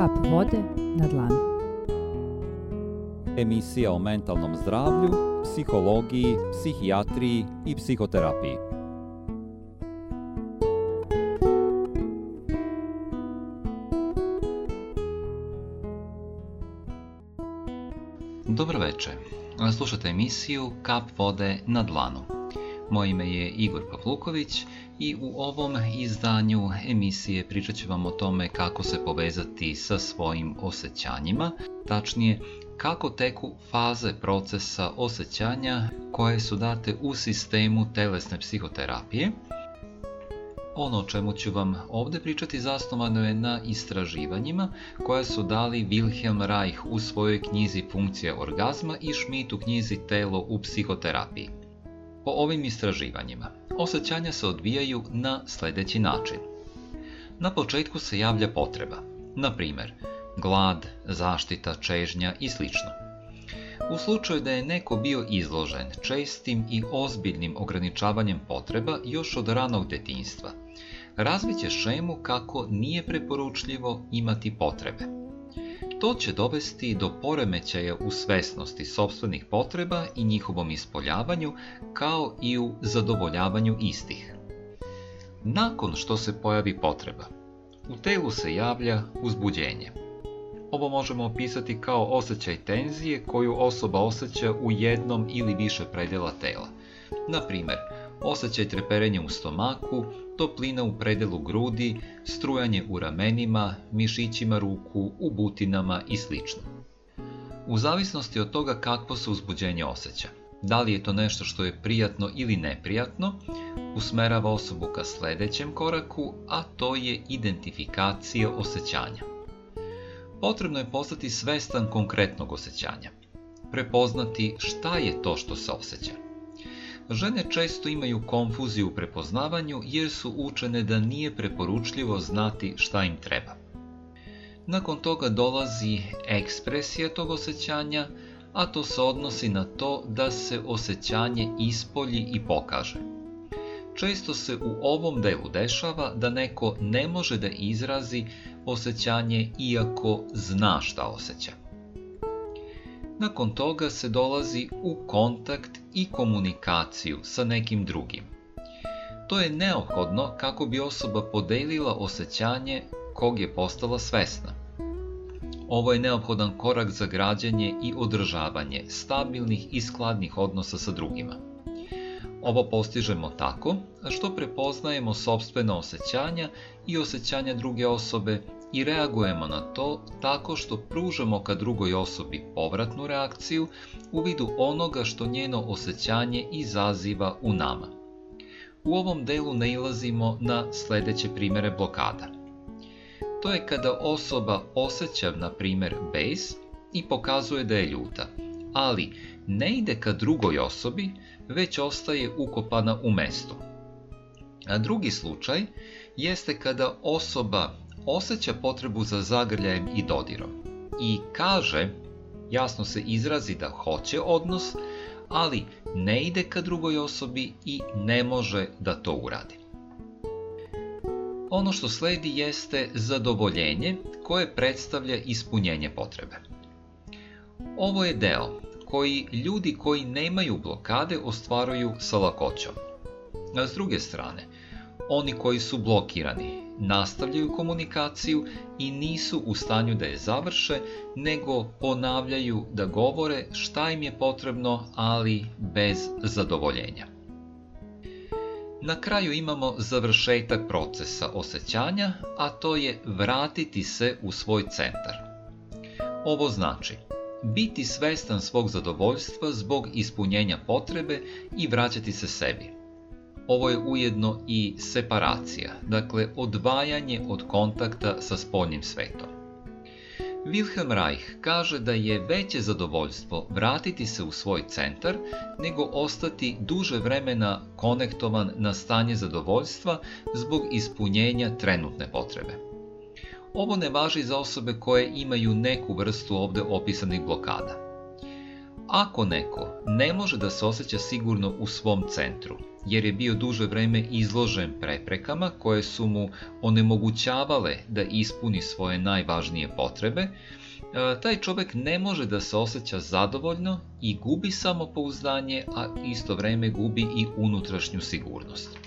Kap vode na dlanu. Emisija o mentalnom zdravlju, psihologiji, psihijatriji i psihoterapiji. Dobro večer. Slušate emisiju Kap vode na dlanu. Moje ime je Igor Pavluković i u ovom izdanju emisije pričat ću vam o tome kako se povezati sa svojim osjećanjima, tačnije kako teku faze procesa osjećanja koje su date u sistemu telesne psihoterapije. Ono o čemu ću vam ovdje pričati zasnovano je na istraživanjima koje su dali Wilhelm Reich u svojoj knjizi Funkcija orgazma i Schmidt u knjizi Telo u psihoterapiji. Po ovim istraživanjima, osjećanja se odvijaju na sljedeći način. Na početku se javlja potreba, na primjer, glad, zaštita, čežnja i sl. U slučaju da je neko bio izložen čestim i ozbiljnim ograničavanjem potreba još od ranog detinjstva, razvit će šemu kako nije preporučljivo imati potrebe. To će dovesti do poremećaja u svesnosti sobstvenih potreba i njihovom ispoljavanju, kao i u zadovoljavanju istih. Nakon što se pojavi potreba, u telu se javlja uzbuđenje. Ovo možemo opisati kao osjećaj tenzije koju osoba osjeća u jednom ili više predjela tela. Na primjer, osjećaj treperenja u stomaku, toplina u predelu grudi, strujanje u ramenima, mišićima ruku, u butinama i sl. U zavisnosti od toga kakvo se uzbuđenje osjeća, da li je to nešto što je prijatno ili neprijatno, usmerava osobu ka sljedećem koraku, a to je identifikacija osjećanja. Potrebno je postati svestan konkretnog osjećanja, prepoznati šta je to što se osjeća. Žene često imaju konfuziju u prepoznavanju jer su učene da nije preporučljivo znati šta im treba. Nakon toga dolazi ekspresija tog osjećanja, a to se odnosi na to da se osjećanje ispolji i pokaže. Često se u ovom delu dešava da neko ne može da izrazi osjećanje iako zna šta osjeća. Nakon toga se dolazi u kontakt i komunikaciju sa nekim drugim. To je neophodno kako bi osoba podelila osjećanje kog je postala svesna. Ovo je neophodan korak za građanje i održavanje stabilnih i skladnih odnosa sa drugima. Ovo postižemo tako što prepoznajemo sobstvena osjećanja i osjećanja druge osobe i reagujemo na to tako što pružamo ka drugoj osobi povratnu reakciju u vidu onoga što njeno osjećanje izaziva u nama. U ovom delu nailazimo na sljedeće primjere blokada. To je kada osoba osjeća, na primjer, bes i pokazuje da je ljuta, ali ne ide ka drugoj osobi, već ostaje ukopana u mestu. A drugi slučaj jeste kada osoba osjeća potrebu za zagrljajem i dodirom i kaže, jasno se izrazi da hoće odnos, ali ne ide ka drugoj osobi i ne može da to uradi. Ono što sledi jeste zadovoljenje koje predstavlja ispunjenje potrebe. Ovo je deo koji ljudi koji nemaju blokade ostvaruju sa lakoćom. A s druge strane, oni koji su blokirani nastavljaju komunikaciju i nisu u stanju da je završe, nego ponavljaju da govore šta im je potrebno, ali bez zadovoljenja. Na kraju imamo završetak procesa osjećanja, a to je vratiti se u svoj centar. Ovo znači biti svestan svog zadovoljstva zbog ispunjenja potrebe i vraćati se sebi ovo je ujedno i separacija, dakle odvajanje od kontakta sa spoljnim svetom. Wilhelm Reich kaže da je veće zadovoljstvo vratiti se u svoj centar nego ostati duže vremena konektovan na stanje zadovoljstva zbog ispunjenja trenutne potrebe. Ovo ne važi za osobe koje imaju neku vrstu ovdje opisanih blokada Ako neko ne može da se osjeća sigurno u svom centru, jer je bio duže vreme izložen preprekama koje su mu onemogućavale da ispuni svoje najvažnije potrebe, e, taj čovek ne može da se osjeća zadovoljno i gubi samopouzdanje, a isto vreme gubi i unutrašnju sigurnost.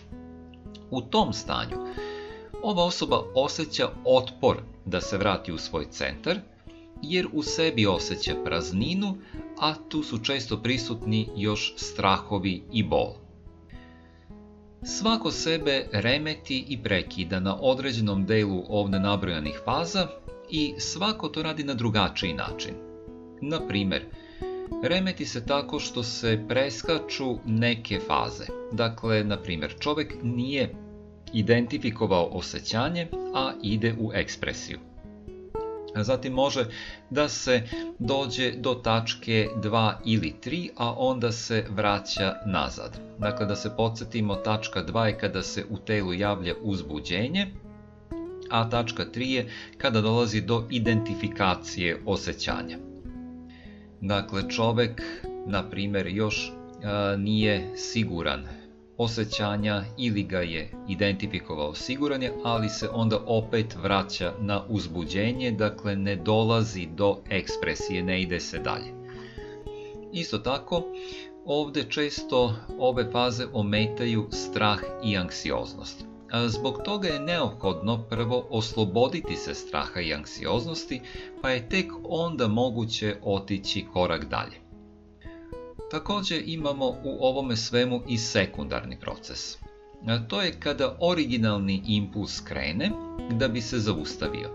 U tom stanju ova osoba osjeća otpor da se vrati u svoj centar, jer u sebi osjeća prazninu, a tu su često prisutni još strahovi i bol. Svako sebe remeti i prekida na određenom delu ovde nabrojanih faza i svako to radi na drugačiji način. Na primer, remeti se tako što se preskaču neke faze. Dakle, na primer, čovek nije identifikovao osjećanje, a ide u ekspresiju. Zatim može da se dođe do tačke 2 ili 3, a onda se vraća nazad. Dakle, da se podsjetimo, tačka 2 je kada se u telu javlja uzbuđenje, a tačka 3 je kada dolazi do identifikacije osjećanja. Dakle, čovek, na primer, još nije siguran osjećanja ili ga je identifikovao siguran je, ali se onda opet vraća na uzbuđenje, dakle ne dolazi do ekspresije, ne ide se dalje. Isto tako, ovde često ove faze ometaju strah i anksioznost. Zbog toga je neophodno prvo osloboditi se straha i anksioznosti, pa je tek onda moguće otići korak dalje. Takođe imamo u ovome svemu i sekundarni proces. To je kada originalni impuls krene da bi se zaustavio.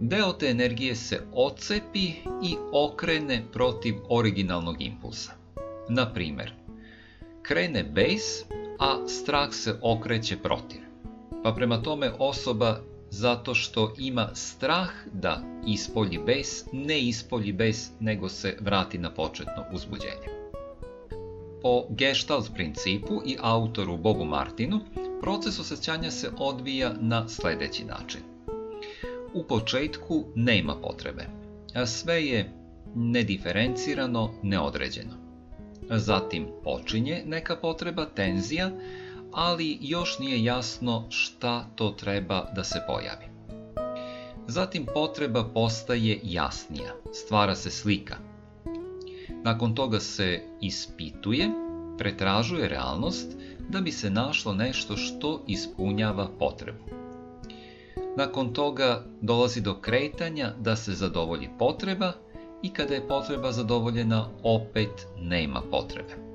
Deo te energije se ocepi i okrene protiv originalnog impulsa. Na primer, krene bes, a strah se okreće protiv. Pa prema tome osoba zato što ima strah da ispolji bes, ne ispolji bes, nego se vrati na početno uzbuđenje. Po Gestalt principu i autoru Bobu Martinu, proces osjećanja se odvija na sledeći način. U početku nema potrebe, a sve je nediferencirano, neodređeno. Zatim počinje neka potreba, tenzija, ali još nije jasno šta to treba da se pojavi. Zatim potreba postaje jasnija, stvara se slika. Nakon toga se ispituje, pretražuje realnost da bi se našlo nešto što ispunjava potrebu. Nakon toga dolazi do kretanja da se zadovolji potreba i kada je potreba zadovoljena opet nema potrebe.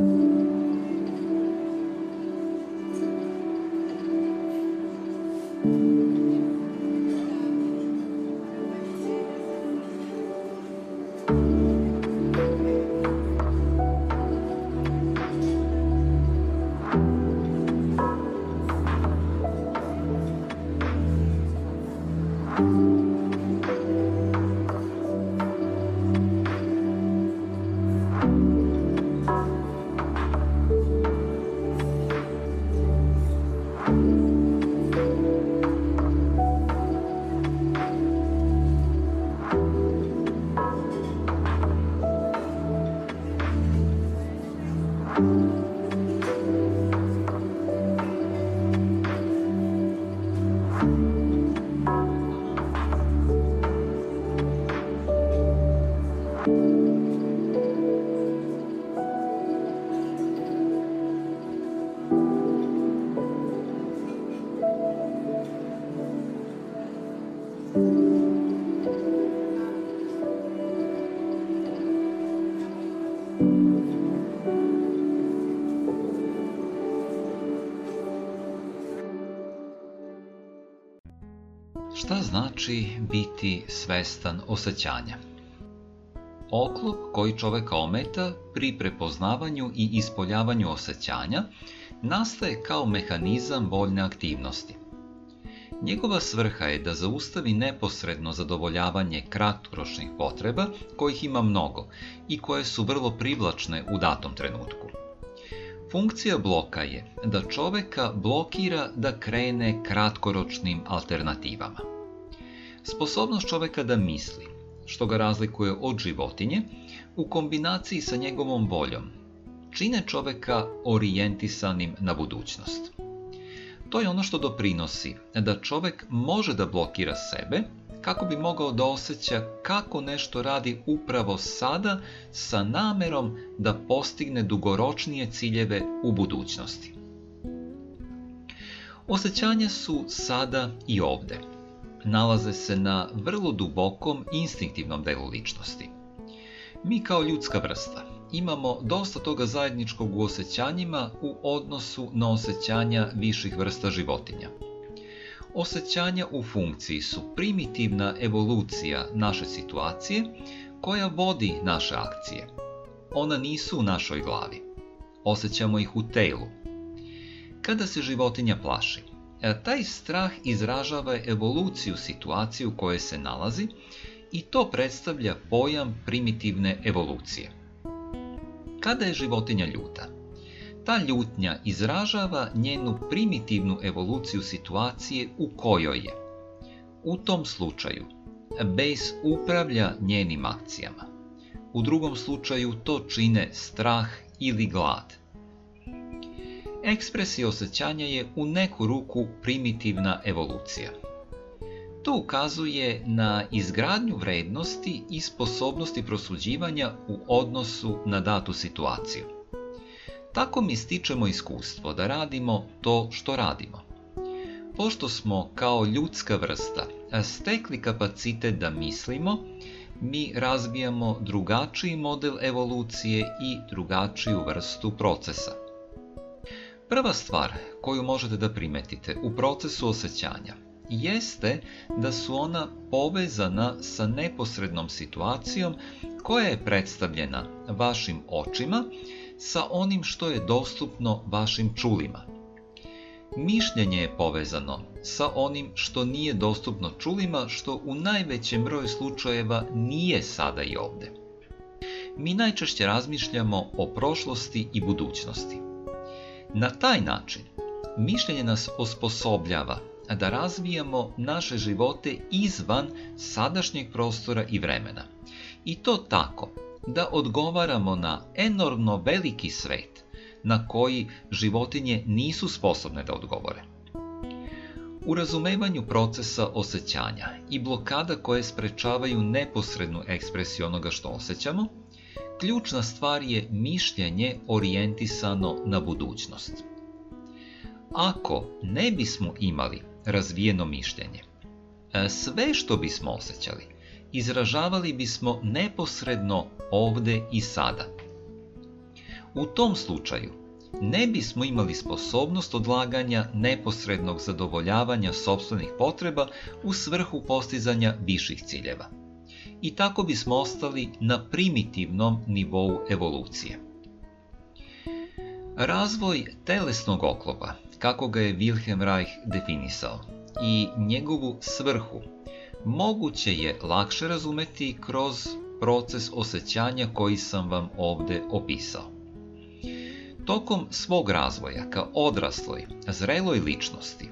you. Znači biti svestan osjećanja? Oklop koji čoveka ometa pri prepoznavanju i ispoljavanju osjećanja nastaje kao mehanizam voljne aktivnosti. Njegova svrha je da zaustavi neposredno zadovoljavanje kratkoročnih potreba, kojih ima mnogo i koje su vrlo privlačne u datom trenutku. Funkcija bloka je da čoveka blokira da krene kratkoročnim alternativama. Sposobnost čoveka da misli, što ga razlikuje od životinje, u kombinaciji sa njegovom voljom, čine čoveka orijentisanim na budućnost. To je ono što doprinosi da čovek može da blokira sebe kako bi mogao da osjeća kako nešto radi upravo sada sa namerom da postigne dugoročnije ciljeve u budućnosti. Osjećanja su sada i ovde. Nalaze se na vrlo dubokom instinktivnom delu ličnosti. Mi kao ljudska vrsta imamo dosta toga zajedničkog u osjećanjima u odnosu na osjećanja viših vrsta životinja. Osjećanja u funkciji su primitivna evolucija naše situacije koja vodi naše akcije. Ona nisu u našoj glavi. Osjećamo ih u telu. Kada se životinja plaši, e, taj strah izražava evoluciju situacije u kojoj se nalazi i to predstavlja pojam primitivne evolucije. Kada je životinja ljuta? Ta ljutnja izražava njenu primitivnu evoluciju situacije u kojoj je. U tom slučaju, bes upravlja njenim akcijama. U drugom slučaju to čine strah ili glad. Ekspresija osjećanja je u neku ruku primitivna evolucija. To ukazuje na izgradnju vrednosti i sposobnosti prosuđivanja u odnosu na datu situaciju. Tako mi stičemo iskustvo da radimo to što radimo. Pošto smo kao ljudska vrsta stekli kapacitet da mislimo, mi razvijamo drugačiji model evolucije i drugačiju vrstu procesa. Prva stvar koju možete da primetite u procesu osjećanja jeste da su ona povezana sa neposrednom situacijom koja je predstavljena vašim očima sa onim što je dostupno vašim čulima. Mišljenje je povezano sa onim što nije dostupno čulima, što u najvećem broju slučajeva nije sada i ovde. Mi najčešće razmišljamo o prošlosti i budućnosti. Na taj način, mišljenje nas osposobljava da razvijamo naše živote izvan sadašnjeg prostora i vremena. I to tako da odgovaramo na enormno veliki svet na koji životinje nisu sposobne da odgovore. U razumevanju procesa osjećanja i blokada koje sprečavaju neposrednu ekspresiju onoga što osjećamo, ključna stvar je mišljenje orijentisano na budućnost. Ako ne bismo imali razvijeno mišljenje. Sve što bismo osjećali, izražavali bismo neposredno ovde i sada. U tom slučaju, ne bismo imali sposobnost odlaganja neposrednog zadovoljavanja sobstvenih potreba u svrhu postizanja viših ciljeva. I tako bismo ostali na primitivnom nivou evolucije. Razvoj telesnog oklopa kako ga je Wilhelm Reich definisao i njegovu svrhu moguće je lakše razumeti kroz proces osjećanja koji sam vam ovde opisao. Tokom svog razvoja kao odrasloj, zreloj ličnosti,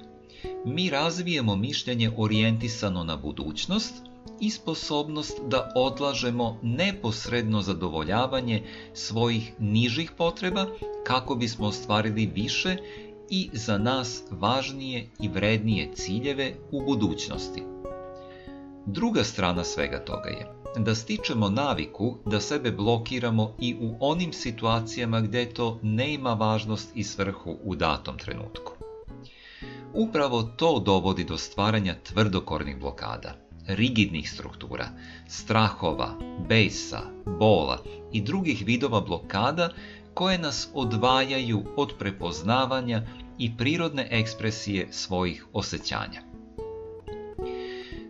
mi razvijemo mišljenje orijentisano na budućnost i sposobnost da odlažemo neposredno zadovoljavanje svojih nižih potreba kako bismo ostvarili više i za nas važnije i vrednije ciljeve u budućnosti. Druga strana svega toga je da stičemo naviku da sebe blokiramo i u onim situacijama gdje to ne ima važnost i svrhu u datom trenutku. Upravo to dovodi do stvaranja tvrdokornih blokada, rigidnih struktura, strahova, besa, bola i drugih vidova blokada koje nas odvajaju od prepoznavanja i prirodne ekspresije svojih osjećanja.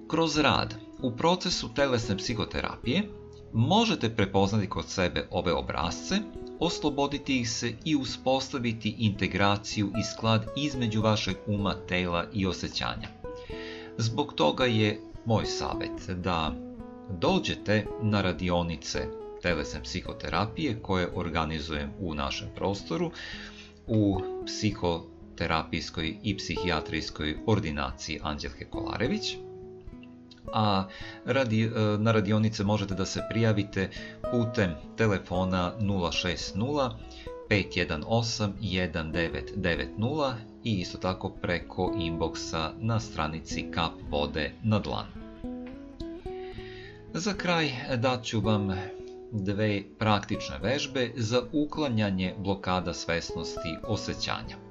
Kroz rad u procesu telesne psihoterapije možete prepoznati kod sebe ove obrazce, osloboditi ih se i uspostaviti integraciju i sklad između vašeg uma, tela i osjećanja. Zbog toga je moj savjet da dođete na radionice telesne psihoterapije koje organizujem u našem prostoru u psihoterapijskoj i psihijatrijskoj ordinaciji Anđelke Kolarević. A radi, e, na radionice možete da se prijavite putem telefona 060 518 1990 i isto tako preko inboxa na stranici Kap vode na dlan. Za kraj daću vam dve praktične vežbe za uklanjanje blokada svesnosti osjećanja.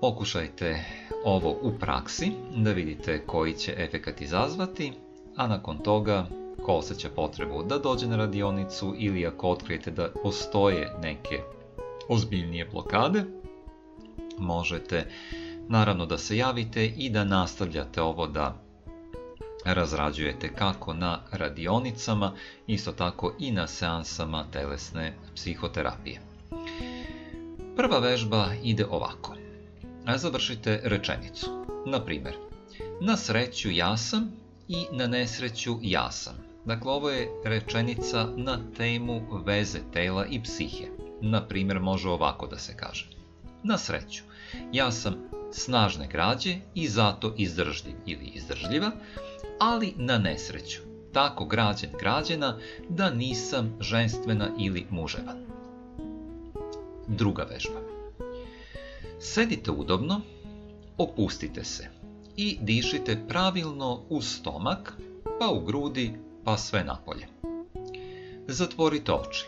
Pokušajte ovo u praksi da vidite koji će efekat izazvati, a nakon toga ko osjeća potrebu da dođe na radionicu ili ako otkrijete da postoje neke ozbiljnije blokade, možete naravno da se javite i da nastavljate ovo da razrađujete kako na radionicama, isto tako i na seansama telesne psihoterapije. Prva vežba ide ovako. Završite rečenicu. Na primjer, na sreću ja sam i na nesreću ja sam. Dakle, ovo je rečenica na temu veze tela i psihe. Na primjer, može ovako da se kaže. Na sreću, ja sam snažne građe i zato izdržljiv ili izdržljiva, ali na nesreću, tako građen građena da nisam ženstvena ili muževan. Druga vežba. Sedite udobno, opustite se i dišite pravilno u stomak, pa u grudi, pa sve napolje. Zatvorite oči.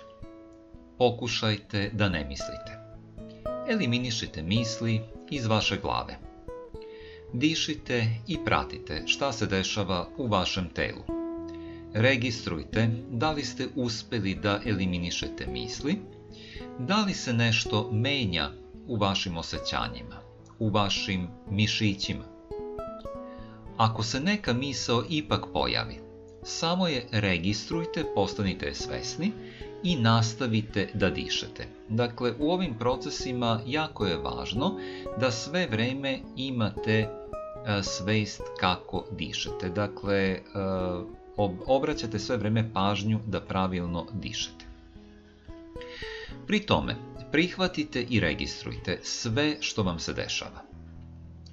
Pokušajte da ne mislite. Eliminišite misli iz vaše glave. Dišite i pratite šta se dešava u vašem telu. Registrujte da li ste uspeli da eliminišete misli, da li se nešto menja u vašim osjećanjima, u vašim mišićima. Ako se neka misao ipak pojavi, samo je registrujte, postanite je svesni i nastavite da dišete. Dakle, u ovim procesima jako je važno da sve vreme imate e, svest kako dišete. Dakle, e, obraćate sve vreme pažnju da pravilno dišete. Pri tome, prihvatite i registrujte sve što vam se dešava.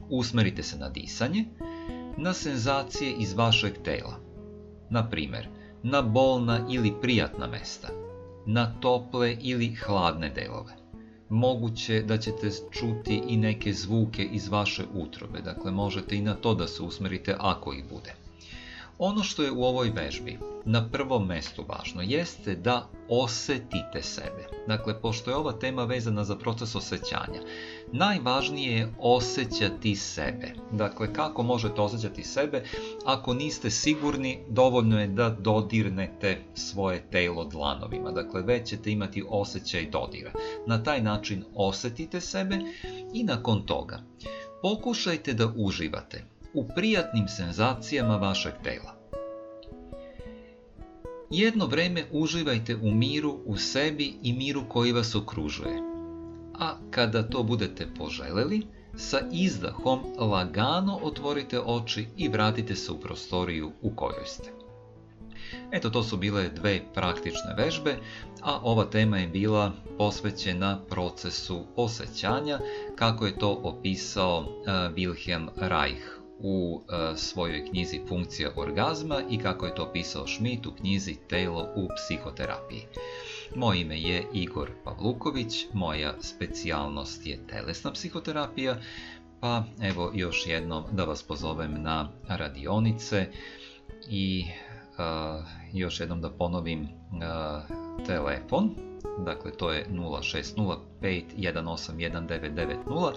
Usmerite se na disanje, na senzacije iz vašeg tela. Na primjer, na bolna ili prijatna mesta, na tople ili hladne delove. Moguće da ćete čuti i neke zvuke iz vaše utrobe, dakle možete i na to da se usmerite ako ih bude. Ono što je u ovoj vežbi na prvom mestu važno jeste da osetite sebe. Dakle, pošto je ova tema vezana za proces osjećanja, najvažnije je osjećati sebe. Dakle, kako možete osjećati sebe ako niste sigurni, dovoljno je da dodirnete svoje telo dlanovima. Dakle, već ćete imati osjećaj dodira. Na taj način osjetite sebe i nakon toga pokušajte da uživate u prijatnim senzacijama vašeg tela. Jedno vreme uživajte u miru u sebi i miru koji vas okružuje. A kada to budete poželjeli, sa izdahom lagano otvorite oči i vratite se u prostoriju u kojoj ste. Eto, to su bile dve praktične vežbe, a ova tema je bila posvećena procesu osjećanja, kako je to opisao uh, Wilhelm Reich u e, svojoj knjizi Funkcija orgazma i kako je to pisao Schmidt u knjizi Telo u psihoterapiji. Moje ime je Igor Pavluković, moja specijalnost je telesna psihoterapija, pa evo još jednom da vas pozovem na radionice i uh, još jednom da ponovim uh, telefon, dakle to je 060 5181990.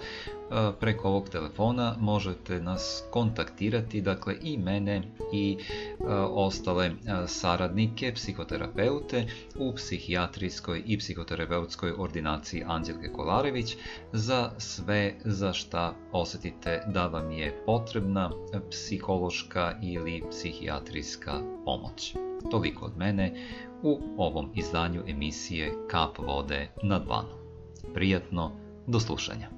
Preko ovog telefona možete nas kontaktirati, dakle i mene i ostale saradnike, psihoterapeute u psihijatrijskoj i psihoterapeutskoj ordinaciji Anđelke Kolarević za sve za šta osjetite da vam je potrebna psihološka ili psihijatrijska pomoć. Toliko od mene u ovom izdanju emisije Kap vode na dlanu. Prijatno, do slušanja.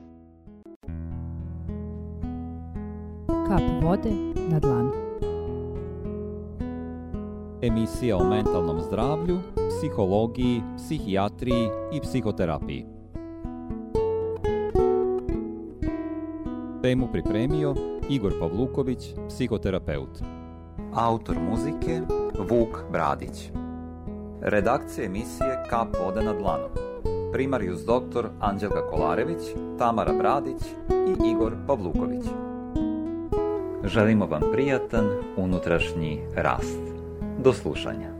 Kap vode na dlanu. Emisija o mentalnom zdravlju, psihologiji, psihijatriji i psihoterapiji. Temu pripremio Igor Pavluković, psihoterapeut. Autor muzike Vuk Bradić. Redakcija emisije Kap vode na dlanu. Primarius dr. Anđelka Kolarević, Tamara Bradić i Igor Pavluković. Želimo vam prijatan unutrašnji rast. Do slušanja.